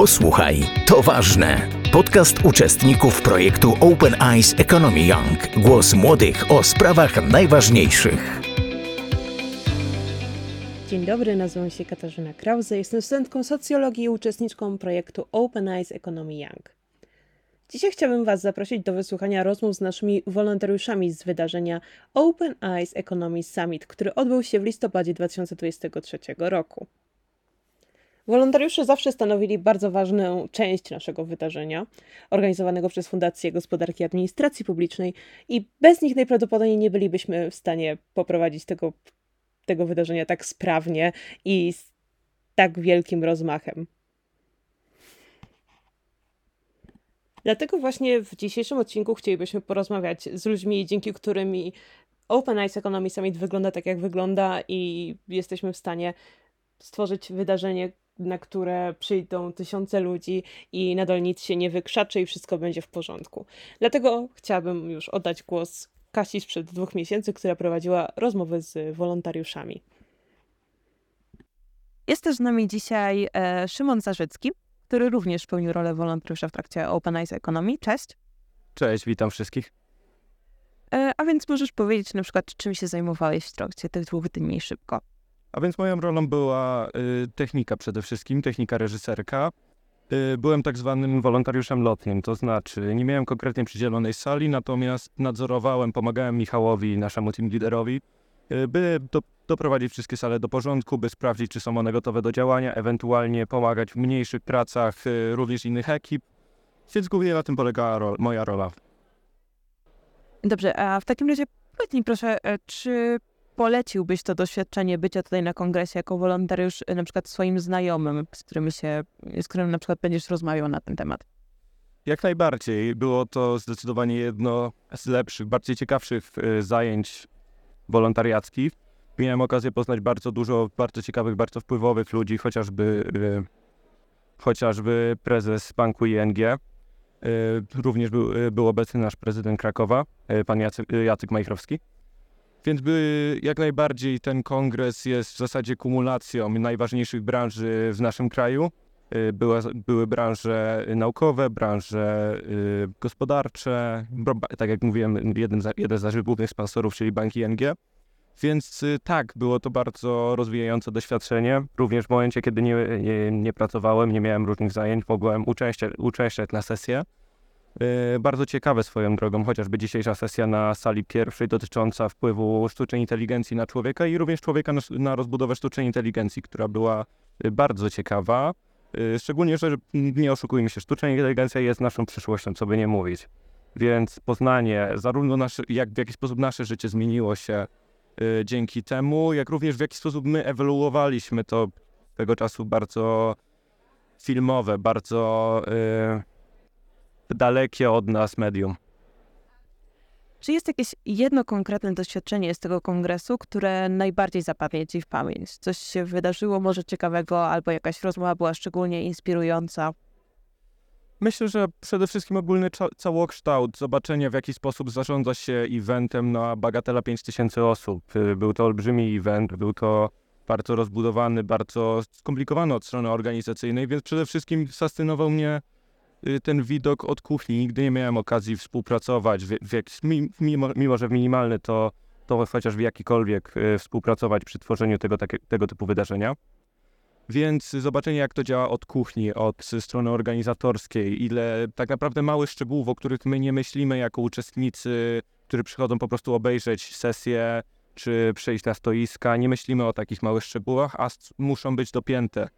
Posłuchaj, to ważne. Podcast uczestników projektu Open Eyes Economy Young. Głos młodych o sprawach najważniejszych. Dzień dobry, nazywam się Katarzyna Krause, jestem studentką socjologii i uczestniczką projektu Open Eyes Economy Young. Dzisiaj chciałbym Was zaprosić do wysłuchania rozmów z naszymi wolontariuszami z wydarzenia Open Eyes Economy Summit, który odbył się w listopadzie 2023 roku. Wolontariusze zawsze stanowili bardzo ważną część naszego wydarzenia, organizowanego przez Fundację Gospodarki i Administracji Publicznej, i bez nich najprawdopodobniej nie bylibyśmy w stanie poprowadzić tego, tego wydarzenia tak sprawnie i z tak wielkim rozmachem. Dlatego właśnie w dzisiejszym odcinku chcielibyśmy porozmawiać z ludźmi, dzięki którymi Open Eyes Economy Summit wygląda tak, jak wygląda i jesteśmy w stanie stworzyć wydarzenie, na które przyjdą tysiące ludzi i nadal nic się nie wykrzaczy i wszystko będzie w porządku. Dlatego chciałabym już oddać głos Kasi sprzed dwóch miesięcy, która prowadziła rozmowy z wolontariuszami. Jest też z nami dzisiaj e, Szymon Zarzycki, który również pełnił rolę wolontariusza w trakcie Open Eyes Economy. Cześć. Cześć, witam wszystkich. E, a więc możesz powiedzieć na przykład, czym się zajmowałeś w trakcie tych dwóch dni szybko. A więc moją rolą była y, technika przede wszystkim, technika reżyserka. Y, byłem tak zwanym wolontariuszem lotnym, to znaczy nie miałem konkretnie przydzielonej sali, natomiast nadzorowałem, pomagałem Michałowi, naszemu team liderowi, y, by do, doprowadzić wszystkie sale do porządku, by sprawdzić, czy są one gotowe do działania, ewentualnie pomagać w mniejszych pracach również innych ekip. Więc głównie na tym polegała ro moja rola. Dobrze, a w takim razie powiedz mi proszę, e, czy poleciłbyś to doświadczenie bycia tutaj na kongresie jako wolontariusz y, na przykład swoim znajomym, z którym się, z którym na przykład będziesz rozmawiał na ten temat? Jak najbardziej. Było to zdecydowanie jedno z lepszych, bardziej ciekawszych y, zajęć wolontariackich. Miałem okazję poznać bardzo dużo bardzo ciekawych, bardzo wpływowych ludzi, chociażby, y, chociażby prezes banku ING. Również był, był obecny nasz prezydent Krakowa, pan Jacek, Jacek Majchrowski. Więc by jak najbardziej ten kongres jest w zasadzie kumulacją najważniejszych branży w naszym kraju. Y, były, były branże naukowe, branże y, gospodarcze, tak jak mówiłem, jeden, jeden z naszych głównych sponsorów, czyli Bank ING. Więc y, tak, było to bardzo rozwijające doświadczenie. Również w momencie, kiedy nie, nie, nie pracowałem, nie miałem różnych zajęć, mogłem uczęszczać, na sesję. E, bardzo ciekawe swoją drogą, chociażby dzisiejsza sesja na sali pierwszej dotycząca wpływu sztucznej inteligencji na człowieka i również człowieka na, rozbudowę sztucznej inteligencji, która była e, bardzo ciekawa. E, szczególnie, że nie oszukujmy się, sztuczna inteligencja jest naszą przyszłością, co by nie mówić. Więc poznanie, zarówno nasze, jak w jaki sposób nasze życie zmieniło się dzięki temu, jak również w jaki sposób my ewoluowaliśmy to tego czasu bardzo filmowe, bardzo dalekie od nas medium. Czy jest jakieś jedno konkretne doświadczenie z tego kongresu, które najbardziej zapadnie Ci w pamięć? Coś się wydarzyło może ciekawego, albo jakaś rozmowa była szczególnie inspirująca? Myślę, że przede wszystkim ogólny całokształt, zobaczenie w jaki sposób zarządza się eventem na bagatela 5000 osób. Y, był to olbrzymi event, był to bardzo rozbudowany, bardzo skomplikowany od strony organizacyjnej, więc przede wszystkim fascynował mnie ten widok od kuchni. Nigdy nie miałem okazji współpracować, w, w mimo, mimo, że minimalny, to, to chociaż w jakikolwiek y, współpracować przy tworzeniu tego, takie, tego typu wydarzenia. Więc zobaczenie, jak to działa od kuchni, od strony organizatorskiej, ile tak naprawdę małych szczegółów, o których my nie myślimy jako uczestnicy, którzy przychodzą po prostu obejrzeć sesję czy przejść na stoiska, nie myślimy o takich małych szczegółach, a muszą być dopięte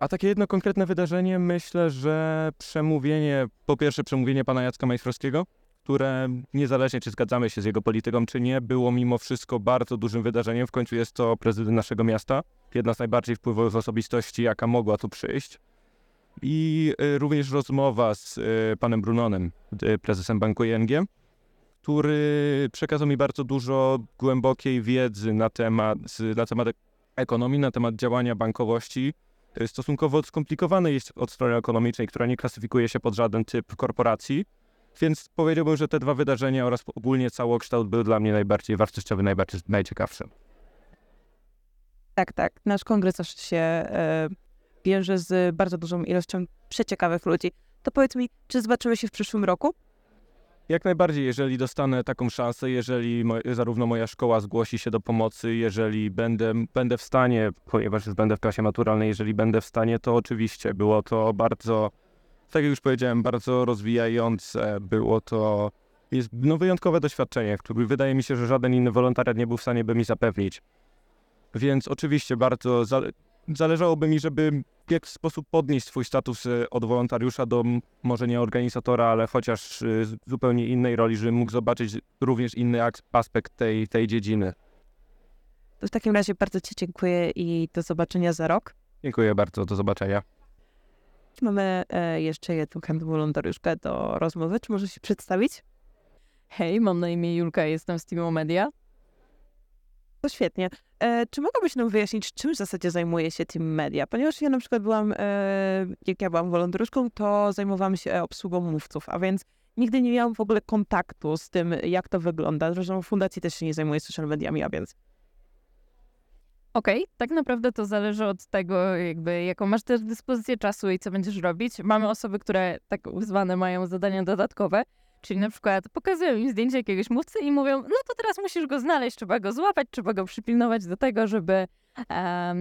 a takie jedno konkretne wydarzenie, myślę, że przemówienie, po pierwsze przemówienie pana Jacka Majstrowskiego, które niezależnie czy zgadzamy się z jego polityką, czy nie, było mimo wszystko bardzo dużym wydarzeniem. W końcu jest to prezydent naszego miasta, jedna z najbardziej wpływowych osobistości, jaka mogła tu przyjść. I e, również rozmowa z e, panem Brunonem, prezesem banku ING, który przekazał mi bardzo dużo głębokiej wiedzy na temat, na temat ekonomii, na temat działania bankowości stosunkowo skomplikowane jest od strony ekonomicznej, która nie klasyfikuje się pod żaden typ korporacji. Więc powiedziałbym, że te dwa wydarzenia oraz ogólnie całokształt był dla mnie najbardziej wartościowy, najbardziej najciekawszy. Tak, tak. Nasz kongres zawsze się wiąże z bardzo dużą ilością przeciekawych ludzi. To powiedz mi, czy zobaczymy się w przyszłym roku? Jak najbardziej, jeżeli dostanę taką szansę, jeżeli mo zarówno moja szkoła zgłosi się do pomocy, jeżeli będę, będę w stanie, ponieważ będę w klasie maturalnej, jeżeli będę w stanie, to oczywiście było to bardzo, tak jak już powiedziałem, bardzo rozwijające. Było to jest no, wyjątkowe doświadczenie, które wydaje mi się, że żaden inny wolontariat nie był w stanie by mi zapewnić. Więc oczywiście bardzo zależałoby mi, żeby w jakiś sposób podnieść swój status y, od wolontariusza do może nie organizatora, ale chociaż z zupełnie innej roli, żebym mógł zobaczyć również inny aspekt tej, tej dziedziny. To w takim razie bardzo Ci dziękuję i do zobaczenia za rok. Dziękuję bardzo, do zobaczenia. Mamy e, jeszcze jedną chętną wolontariuszkę do rozmowy. Czy może się przedstawić? Hej, mam na imię Julka, jestem z Teamu Media. To świetnie. E, czy mogłabyś nam wyjaśnić, czym w zasadzie zajmuje się Team Media? Ponieważ ja na przykład byłam, e, jak ja byłam wolontariuszką, to zajmowałam się obsługą mówców, a więc nigdy nie miałam w ogóle kontaktu z tym, jak to wygląda. Zresztą w fundacji też się nie zajmuję social mediami, a więc Okej, tak naprawdę to zależy od tego, jakby jaką masz też dyspozycję czasu i co będziesz robić. Mamy osoby, które tak zwane mają zadania dodatkowe, czyli na przykład pokazują im zdjęcie jakiegoś mówcy i mówią, no to teraz musisz go znaleźć, trzeba go złapać, trzeba go przypilnować do tego, żeby em,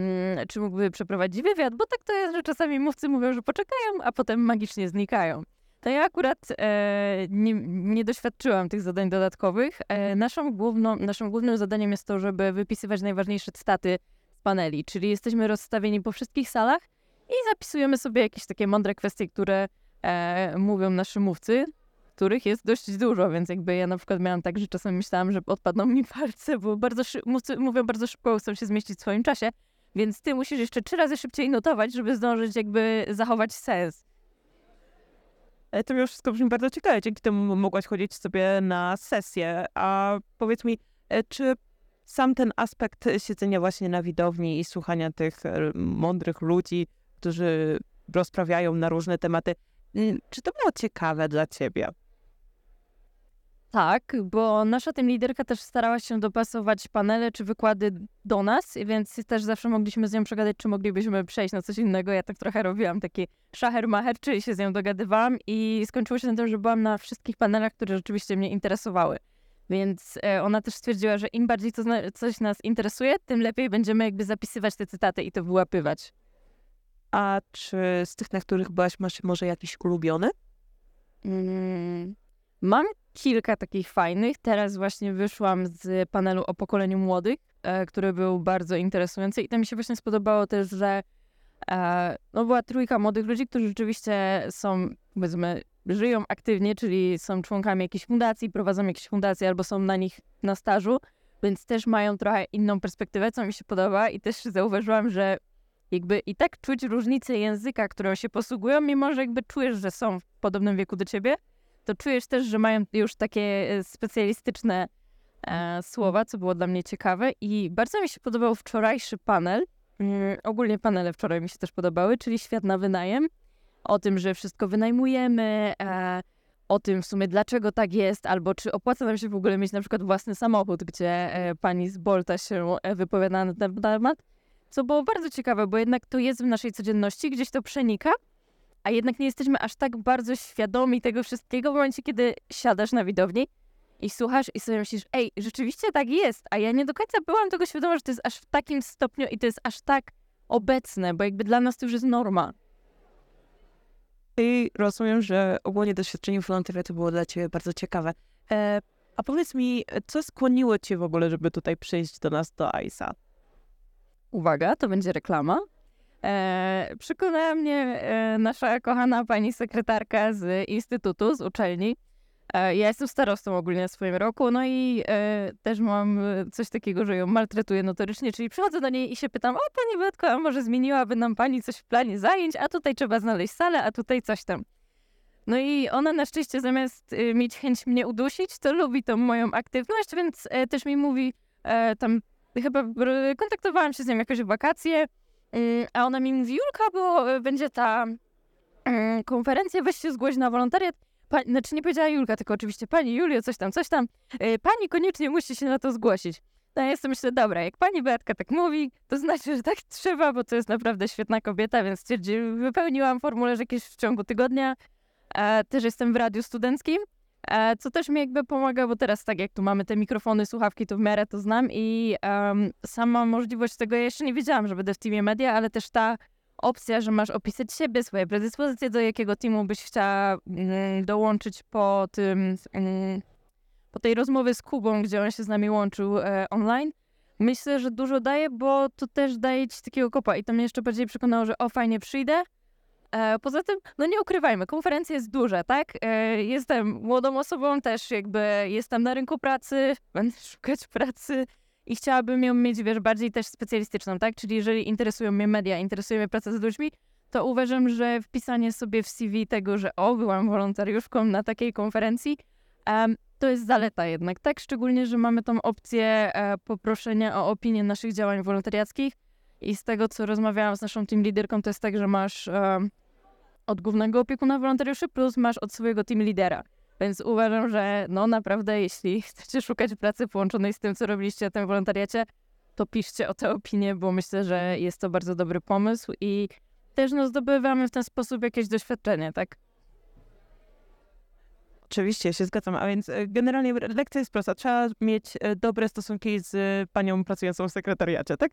czy mógłby przeprowadzić wywiad, bo tak to jest, że czasami mówcy mówią, że poczekają, a potem magicznie znikają. To ja akurat e, nie, nie doświadczyłam tych zadań dodatkowych. E, naszą główną, naszym głównym zadaniem jest to, żeby wypisywać najważniejsze staty z paneli, czyli jesteśmy rozstawieni po wszystkich salach i zapisujemy sobie jakieś takie mądre kwestie, które e, mówią nasi mówcy, których jest dość dużo, więc jakby ja na przykład miałam tak, że czasem myślałam, że odpadną mi palce, bo bardzo mówią bardzo szybko, chcą się zmieścić w swoim czasie, więc ty musisz jeszcze trzy razy szybciej notować, żeby zdążyć jakby zachować sens. Ale to mimo wszystko brzmi bardzo ciekawe. Dzięki temu mogłaś chodzić sobie na sesję. A powiedz mi, e, czy sam ten aspekt siedzenia właśnie na widowni i słuchania tych e, mądrych ludzi, którzy rozprawiają na różne tematy, czy to było ciekawe dla ciebie? Tak, bo nasza tym liderka też starała się dopasować panele czy wykłady do nas, więc też zawsze mogliśmy z nią przegadać, czy moglibyśmy przejść na coś innego. Ja tak trochę robiłam taki szacher-macher, czyli się z nią dogadywałam i skończyło się na tym, że byłam na wszystkich panelach, które rzeczywiście mnie interesowały. Więc e, ona też stwierdziła, że im bardziej to coś nas interesuje, tym lepiej będziemy jakby zapisywać te cytaty i to wyłapywać. A czy z tych, na których byłaś, masz może jakiś ulubiony? Mm, Mam kilka takich fajnych. Teraz właśnie wyszłam z panelu o pokoleniu młodych, e, który był bardzo interesujący i to mi się właśnie spodobało też, że e, no była trójka młodych ludzi, którzy rzeczywiście są, powiedzmy, żyją aktywnie, czyli są członkami jakiejś fundacji, prowadzą jakieś fundacje albo są na nich na stażu, więc też mają trochę inną perspektywę, co mi się podoba i też zauważyłam, że jakby i tak czuć różnicę języka, którą się posługują, mimo że jakby czujesz, że są w podobnym wieku do ciebie, to czujesz też, że mają już takie e, specjalistyczne e, słowa, co było dla mnie ciekawe. I bardzo mi się podobał wczorajszy panel. Mm, ogólnie panele wczoraj mi się też podobały, czyli Świat na wynajem. O tym, że wszystko wynajmujemy, e, o tym w sumie dlaczego tak jest, albo czy opłaca nam się w ogóle mieć na przykład własny samochód, gdzie e, pani z Bolta się e, wypowiada na ten temat. Co było bardzo ciekawe, bo jednak to jest w naszej codzienności, gdzieś to przenika, a jednak nie jesteśmy aż tak bardzo świadomi tego wszystkiego w momencie, kiedy siadasz na widowni i słuchasz i sobie myślisz, ej, rzeczywiście tak jest, a ja nie do końca byłam tego świadoma, że to jest aż w takim stopniu i to jest aż tak obecne, bo jakby dla nas to już jest norma. I rozumiem, że ogólnie doświadczenie wolontariatu było dla ciebie bardzo ciekawe. E, a powiedz mi, co skłoniło cię w ogóle, żeby tutaj przyjść do nas do AISA? Uwaga, to będzie reklama. E, przekonała mnie e, nasza kochana pani sekretarka z instytutu, z uczelni. E, ja jestem starostą ogólnie w swoim roku, no i e, też mam e, coś takiego, że ją maltretuję notorycznie, czyli przychodzę do niej i się pytam, o pani Beatko, a może zmieniłaby nam pani coś w planie zajęć, a tutaj trzeba znaleźć salę, a tutaj coś tam. No i ona na szczęście zamiast y, mieć chęć mnie udusić, to lubi tą moją aktywność, więc e, też mi mówi, e, tam chyba kontaktowałam się z nią jakoś w wakacje, a ona mi mówi, Julka, bo e, będzie ta y, konferencja, weź się zgłoś na wolontariat. Pa, znaczy nie powiedziała Julka, tylko oczywiście pani Julio, coś tam, coś tam. Pani koniecznie musi się na to zgłosić. No ja sobie myślę, dobra, jak pani Beatka tak mówi, to znaczy, że tak trzeba, bo to jest naprawdę świetna kobieta, więc stwierdziłam, wypełniłam formularz jakiś w ciągu tygodnia. Też jestem w radiu studenckim, co też mi jakby pomaga, bo teraz tak jak tu mamy te mikrofony, słuchawki, to w miarę to znam i em, sama możliwość tego, ja jeszcze nie wiedziałam, że będę w teamie media, ale też ta opcja, że masz opisać siebie, swoje predyspozycje, do jakiego teamu byś chciała mm, dołączyć po tym, mm, po tej rozmowie z Kubą, gdzie on się z nami łączył e, online. Myślę, że dużo daje, bo to też daje ci takiego kopa i to mnie jeszcze bardziej przekonało, że o, fajnie przyjdę. E, poza tym, no nie ukrywajmy, konferencja jest duża, tak? E, jestem młodą osobą, też jakby jestem na rynku pracy, będę szukać pracy i chciałabym ją mieć, wiesz, bardziej też specjalistyczną, tak? Czyli jeżeli interesują mnie media, interesuje mnie praca z ludźmi, to uważam, że wpisanie sobie w CV tego, że o, byłam wolontariuszką na takiej konferencji, to jest zaleta jednak, tak? Szczególnie, że mamy tą opcję e, poproszenia o opinię naszych działań wolontariackich i z tego, co rozmawiałam z naszą team liderką, to jest tak, że masz od głównego opiekuna wolontariuszy plus masz od swojego team lidera. Więc uważam, że no naprawdę, jeśli chcecie szukać pracy połączonej z tym, co robiliście na tym wolontariacie, to piszcie o tę opinię, bo myślę, że jest to bardzo dobry pomysł i też no, zdobywamy w ten sposób jakieś doświadczenie, tak? Oczywiście, się zgadzam. A więc e, generalnie lekcja jest prosta. Trzeba mieć e, dobre stosunki z e, panią pracującą w sekretariacie, tak?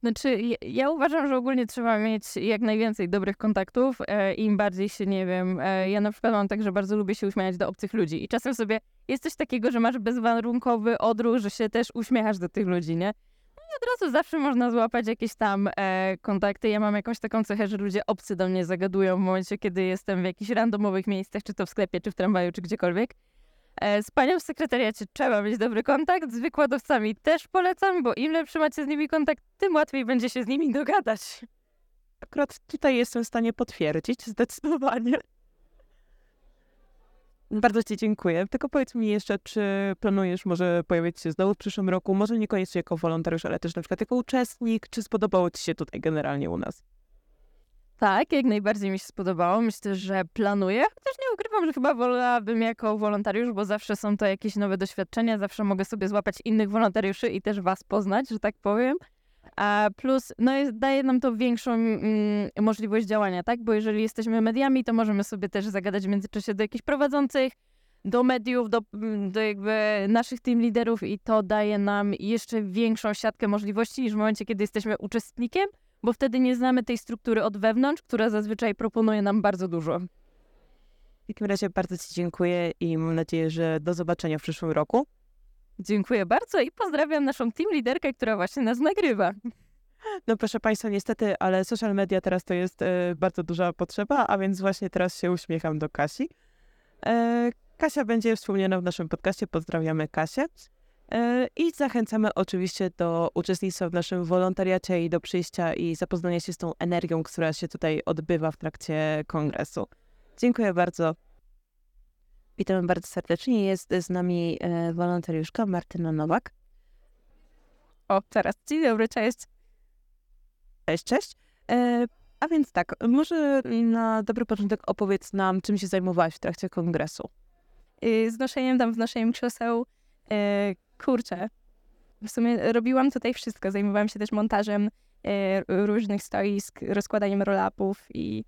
Znaczy, ja, ja uważam, że ogólnie trzeba mieć jak najwięcej dobrych kontaktów. E, Im bardziej się, nie wiem, e, ja na przykład mam tak, że bardzo lubię się uśmiechać do obcych ludzi. I czasem sobie jest coś takiego, że masz bezwarunkowy odruch, że się też uśmiechasz do tych ludzi, nie? No i od razu zawsze można złapać jakieś tam e, kontakty. Ja mam jakąś taką cechę, że ludzie obcy do mnie zagadują w momencie, kiedy jestem w jakichś randomowych miejscach, czy to w sklepie, czy w tramwaju, czy gdziekolwiek. E, Z panią w sekretariacie trzeba mieć dobry kontakt, z wykładowcami też polecam, bo im lepszy macie z nimi kontakt, tym łatwiej będzie się z nimi dogadać. Akurat tutaj jestem w stanie potwierdzić, zdecydowanie. Bardzo Ci dziękuję. Tylko powiedz mi jeszcze, czy planujesz może pojawić się znowu w przyszłym roku? Może niekoniecznie jako wolontariusz, ale też na przykład jako uczestnik. Czy spodobało Ci się tutaj generalnie u nas? Tak, jak najbardziej mi się spodobało. Myślę, że planuję, chociaż nie ukrywam, że chyba wolałabym jako wolontariusz, bo zawsze są to jakieś nowe doświadczenia, zawsze mogę sobie złapać innych wolontariuszy i też was poznać, że tak powiem. A plus, no jest, daje nam to większą mm, możliwość działania, tak? Bo jeżeli jesteśmy mediami, to możemy sobie też zagadać w międzyczasie do jakichś prowadzących, do mediów, do, mm, do jakby naszych team liderów i to daje nam jeszcze większą siatkę możliwości niż w momencie, kiedy jesteśmy uczestnikiem, bo wtedy nie znamy tej struktury od wewnątrz, która zazwyczaj proponuje nam bardzo dużo. W takim razie bardzo Ci dziękuję i mam nadzieję, że do zobaczenia w przyszłym roku. Dziękuję bardzo i pozdrawiam naszą team liderkę, która właśnie nas nagrywa. No proszę Państwa, niestety, ale social media teraz to jest e, bardzo duża potrzeba, a więc właśnie teraz się uśmiecham do Kasi. E, Kasia będzie wspomniana w naszym podcaście, pozdrawiamy Kasię. E, I zachęcamy oczywiście do uczestnictwa w naszym wolontariacie i do przyjścia i zapoznania się z tą energią, która się tutaj odbywa w trakcie kongresu. Dziękuję bardzo. Witamy bardzo serdecznie. Jest z nami e, wolontariuszka Martyna Nowak. O, teraz. Dzień dobry, cześć. Cześć, cześć. E, a więc tak, może na dobry początek opowiedz nam, czym się zajmowałaś w trakcie kongresu. y, znoszeniem tam, wnoszeniem krzeseł. Y, kurczę, w sumie robiłam tutaj wszystko. Zajmowałam się też montażem y, różnych stoisk, rozkładaniem roll-upów i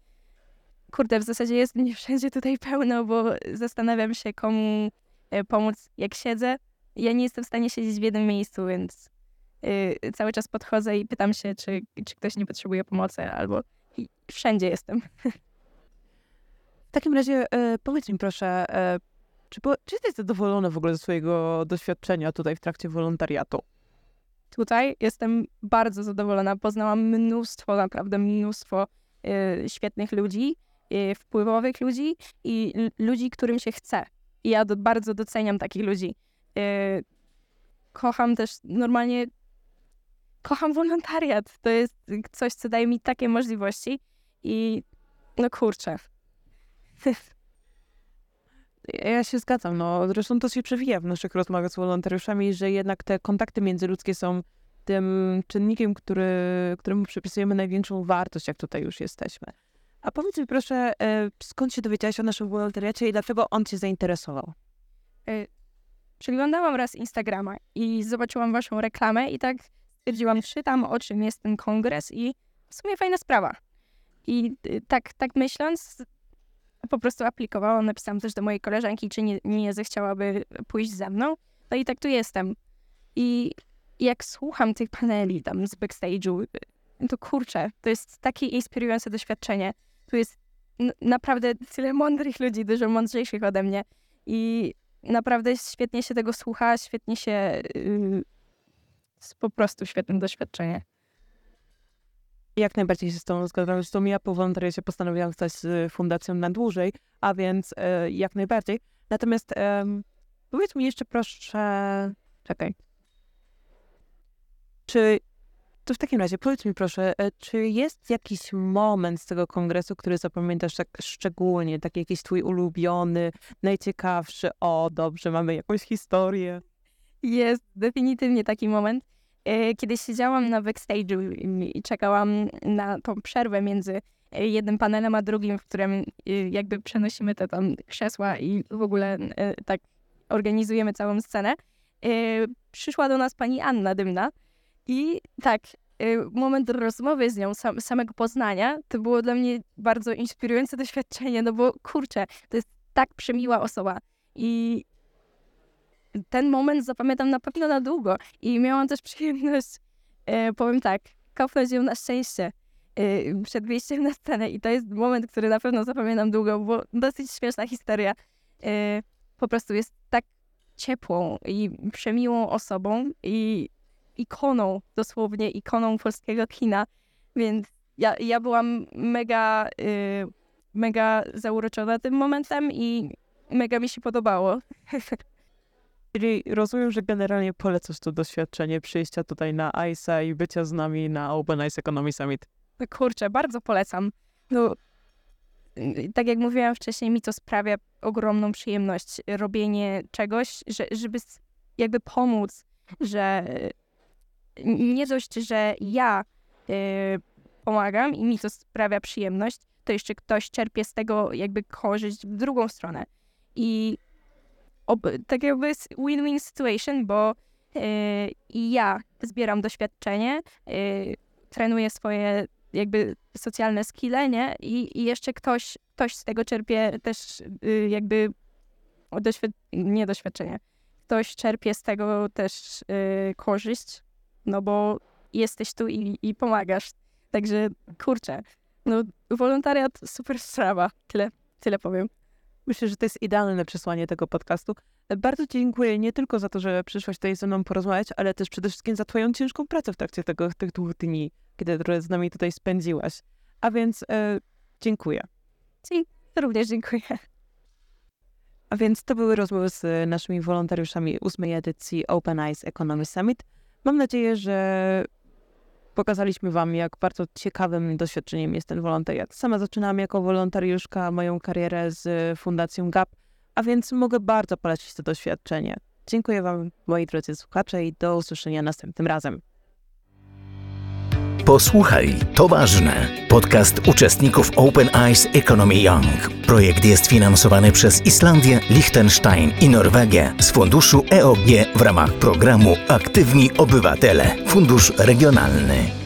kurde, w zasadzie jest mnie wszędzie tutaj pełno, bo zastanawiam się, komu y, pomóc, jak siedzę. Ja nie jestem w stanie siedzieć w jednym miejscu, więc y, cały czas podchodzę i pytam się, czy, czy ktoś nie potrzebuje pomocy, albo wszędzie jestem. W takim razie e, powiedz mi proszę, e, czy, po, czy jesteś zadowolona w ogóle ze swojego doświadczenia tutaj w trakcie wolontariatu? tutaj jestem bardzo zadowolona. Poznałam mnóstwo, naprawdę mnóstwo y, świetnych ludzi, y, wpływowych ludzi i ludzi, którym się chce. I ja do, bardzo doceniam takich ludzi. Y, kocham też normalnie, kocham wolontariat. To jest coś, co daje mi takie możliwości i no kurczę. Ja się zgadzam, no zresztą to się przewija w naszych rozmowach z wolontariuszami, że jednak te kontakty międzyludzkie są tym czynnikiem, który, któremu przypisujemy największą wartość, jak tutaj już jesteśmy. A powiedz mi proszę, e, skąd się dowiedziałaś o naszym wolontariacie i dlaczego on cię zainteresował? przeglądałam raz Instagrama i zobaczyłam waszą reklamę i tak stwierdziłam, czytam o czym jest ten kongres i w sumie fajna sprawa. I y, tak, tak myśląc, po prostu aplikowałam, napisałam też do mojej koleżanki, czy nie, nie zechciałaby pójść ze mną. No i tak tu jestem. I jak słucham tych paneli tam z backstage'u, to kurczę, to jest takie inspirujące doświadczenie. Tu jest naprawdę tyle mądrych ludzi, dużo mądrzejszych ode mnie. I naprawdę świetnie się tego słucha, świetnie się. Yy, po prostu świetne doświadczenie. Jak najbardziej się z Tobą zgadzam. Zresztą ja po wolontariacie postanowiłam stać z fundacją na dłużej, a więc e, jak najbardziej. Natomiast powiedz mi jeszcze proszę, czekaj. Czy, to w takim razie powiedz mi proszę, e, czy jest jakiś moment z tego kongresu, który zapamiętasz tak szczególnie, taki jakiś twój ulubiony, najciekawszy, o dobrze, mamy jakąś historię. Jest definitywnie taki moment, kiedy siedziałam na backstage'u i- czekałam na tą przerwę między e, jednym panelem a drugim, w którym e, jakby przenosimy te tam krzesła i w ogóle e, tak organizujemy całą scenę. E, Przyszła do nas pani Anna Dymna i tak, e, moment rozmowy z nią, sam, samego poznania, to było dla mnie bardzo inspirujące doświadczenie, no bo kurczę, to jest tak przemiła osoba i ten moment zapamiętam na pewno na długo. I miałam też przyjemność, e, powiem tak, kopnąć ją na szczęście e, przed wyjściem na scenę. I to jest moment, który na pewno zapamiętam długo, bo dosyć śmieszna historia. E, po prostu jest tak ciepłą i przemiłą osobą i ikoną, dosłownie ikoną polskiego kina. Więc ja, ja byłam mega, e, mega zauroczona tym momentem i mega mi się podobało. Czyli rozumiem, że generalnie polecasz to doświadczenie przyjścia tutaj na ISA i bycia z nami na Open Ice Economy Summit. No kurczę, bardzo polecam. No, y, tak jak mówiłam wcześniej, mi to sprawia ogromną przyjemność robienie czegoś, że, żeby jakby pomóc, że y, nie dość, że ja y, pomagam i mi to sprawia przyjemność, to jeszcze ktoś czerpie z tego jakby korzyść w drugą stronę. I ob, tak jakby jest win-win situation, bo y, i ja zbieram doświadczenie, y, trenuję swoje jakby socjalne skille, nie? I, i jeszcze ktoś, ktoś z tego czerpie też y, jakby doświad- nie doświadczenie. Ktoś czerpie z tego też y, korzyść, no bo jesteś tu i, i pomagasz. Także kurczę, no wolontariat super sprawa. Tyle, tyle powiem. Myślę, że to jest idealne przesłanie tego podcastu. Bardzo dziękuję nie tylko za to, że przyszłaś tutaj ze mną porozmawiać, ale też przede wszystkim za Twoją ciężką pracę w trakcie tego, tych dwóch dni, kiedy z nami tutaj spędziłaś. A więc e, dziękuję. Ci również dziękuję. A więc to były rozmowy z naszymi wolontariuszami ósmej edycji Open Eyes Economy Summit. Mam nadzieję, że pokazaliśmy Wam, jak bardzo ciekawym doświadczeniem jest ten wolontariat. Sama zaczynałam jako wolontariuszka moją karierę z Fundacją GAP, a więc mogę bardzo polecić to doświadczenie. Dziękuję Wam, moi drodzy słuchacze, i do usłyszenia następnym razem. Posłuchaj, to ważne. Podcast uczestników Open Eyes Economy Young. Projekt jest finansowany przez Islandię, Liechtenstein i Norwegię z funduszu EOG w ramach programu Aktywni Obywatele, Fundusz Regionalny.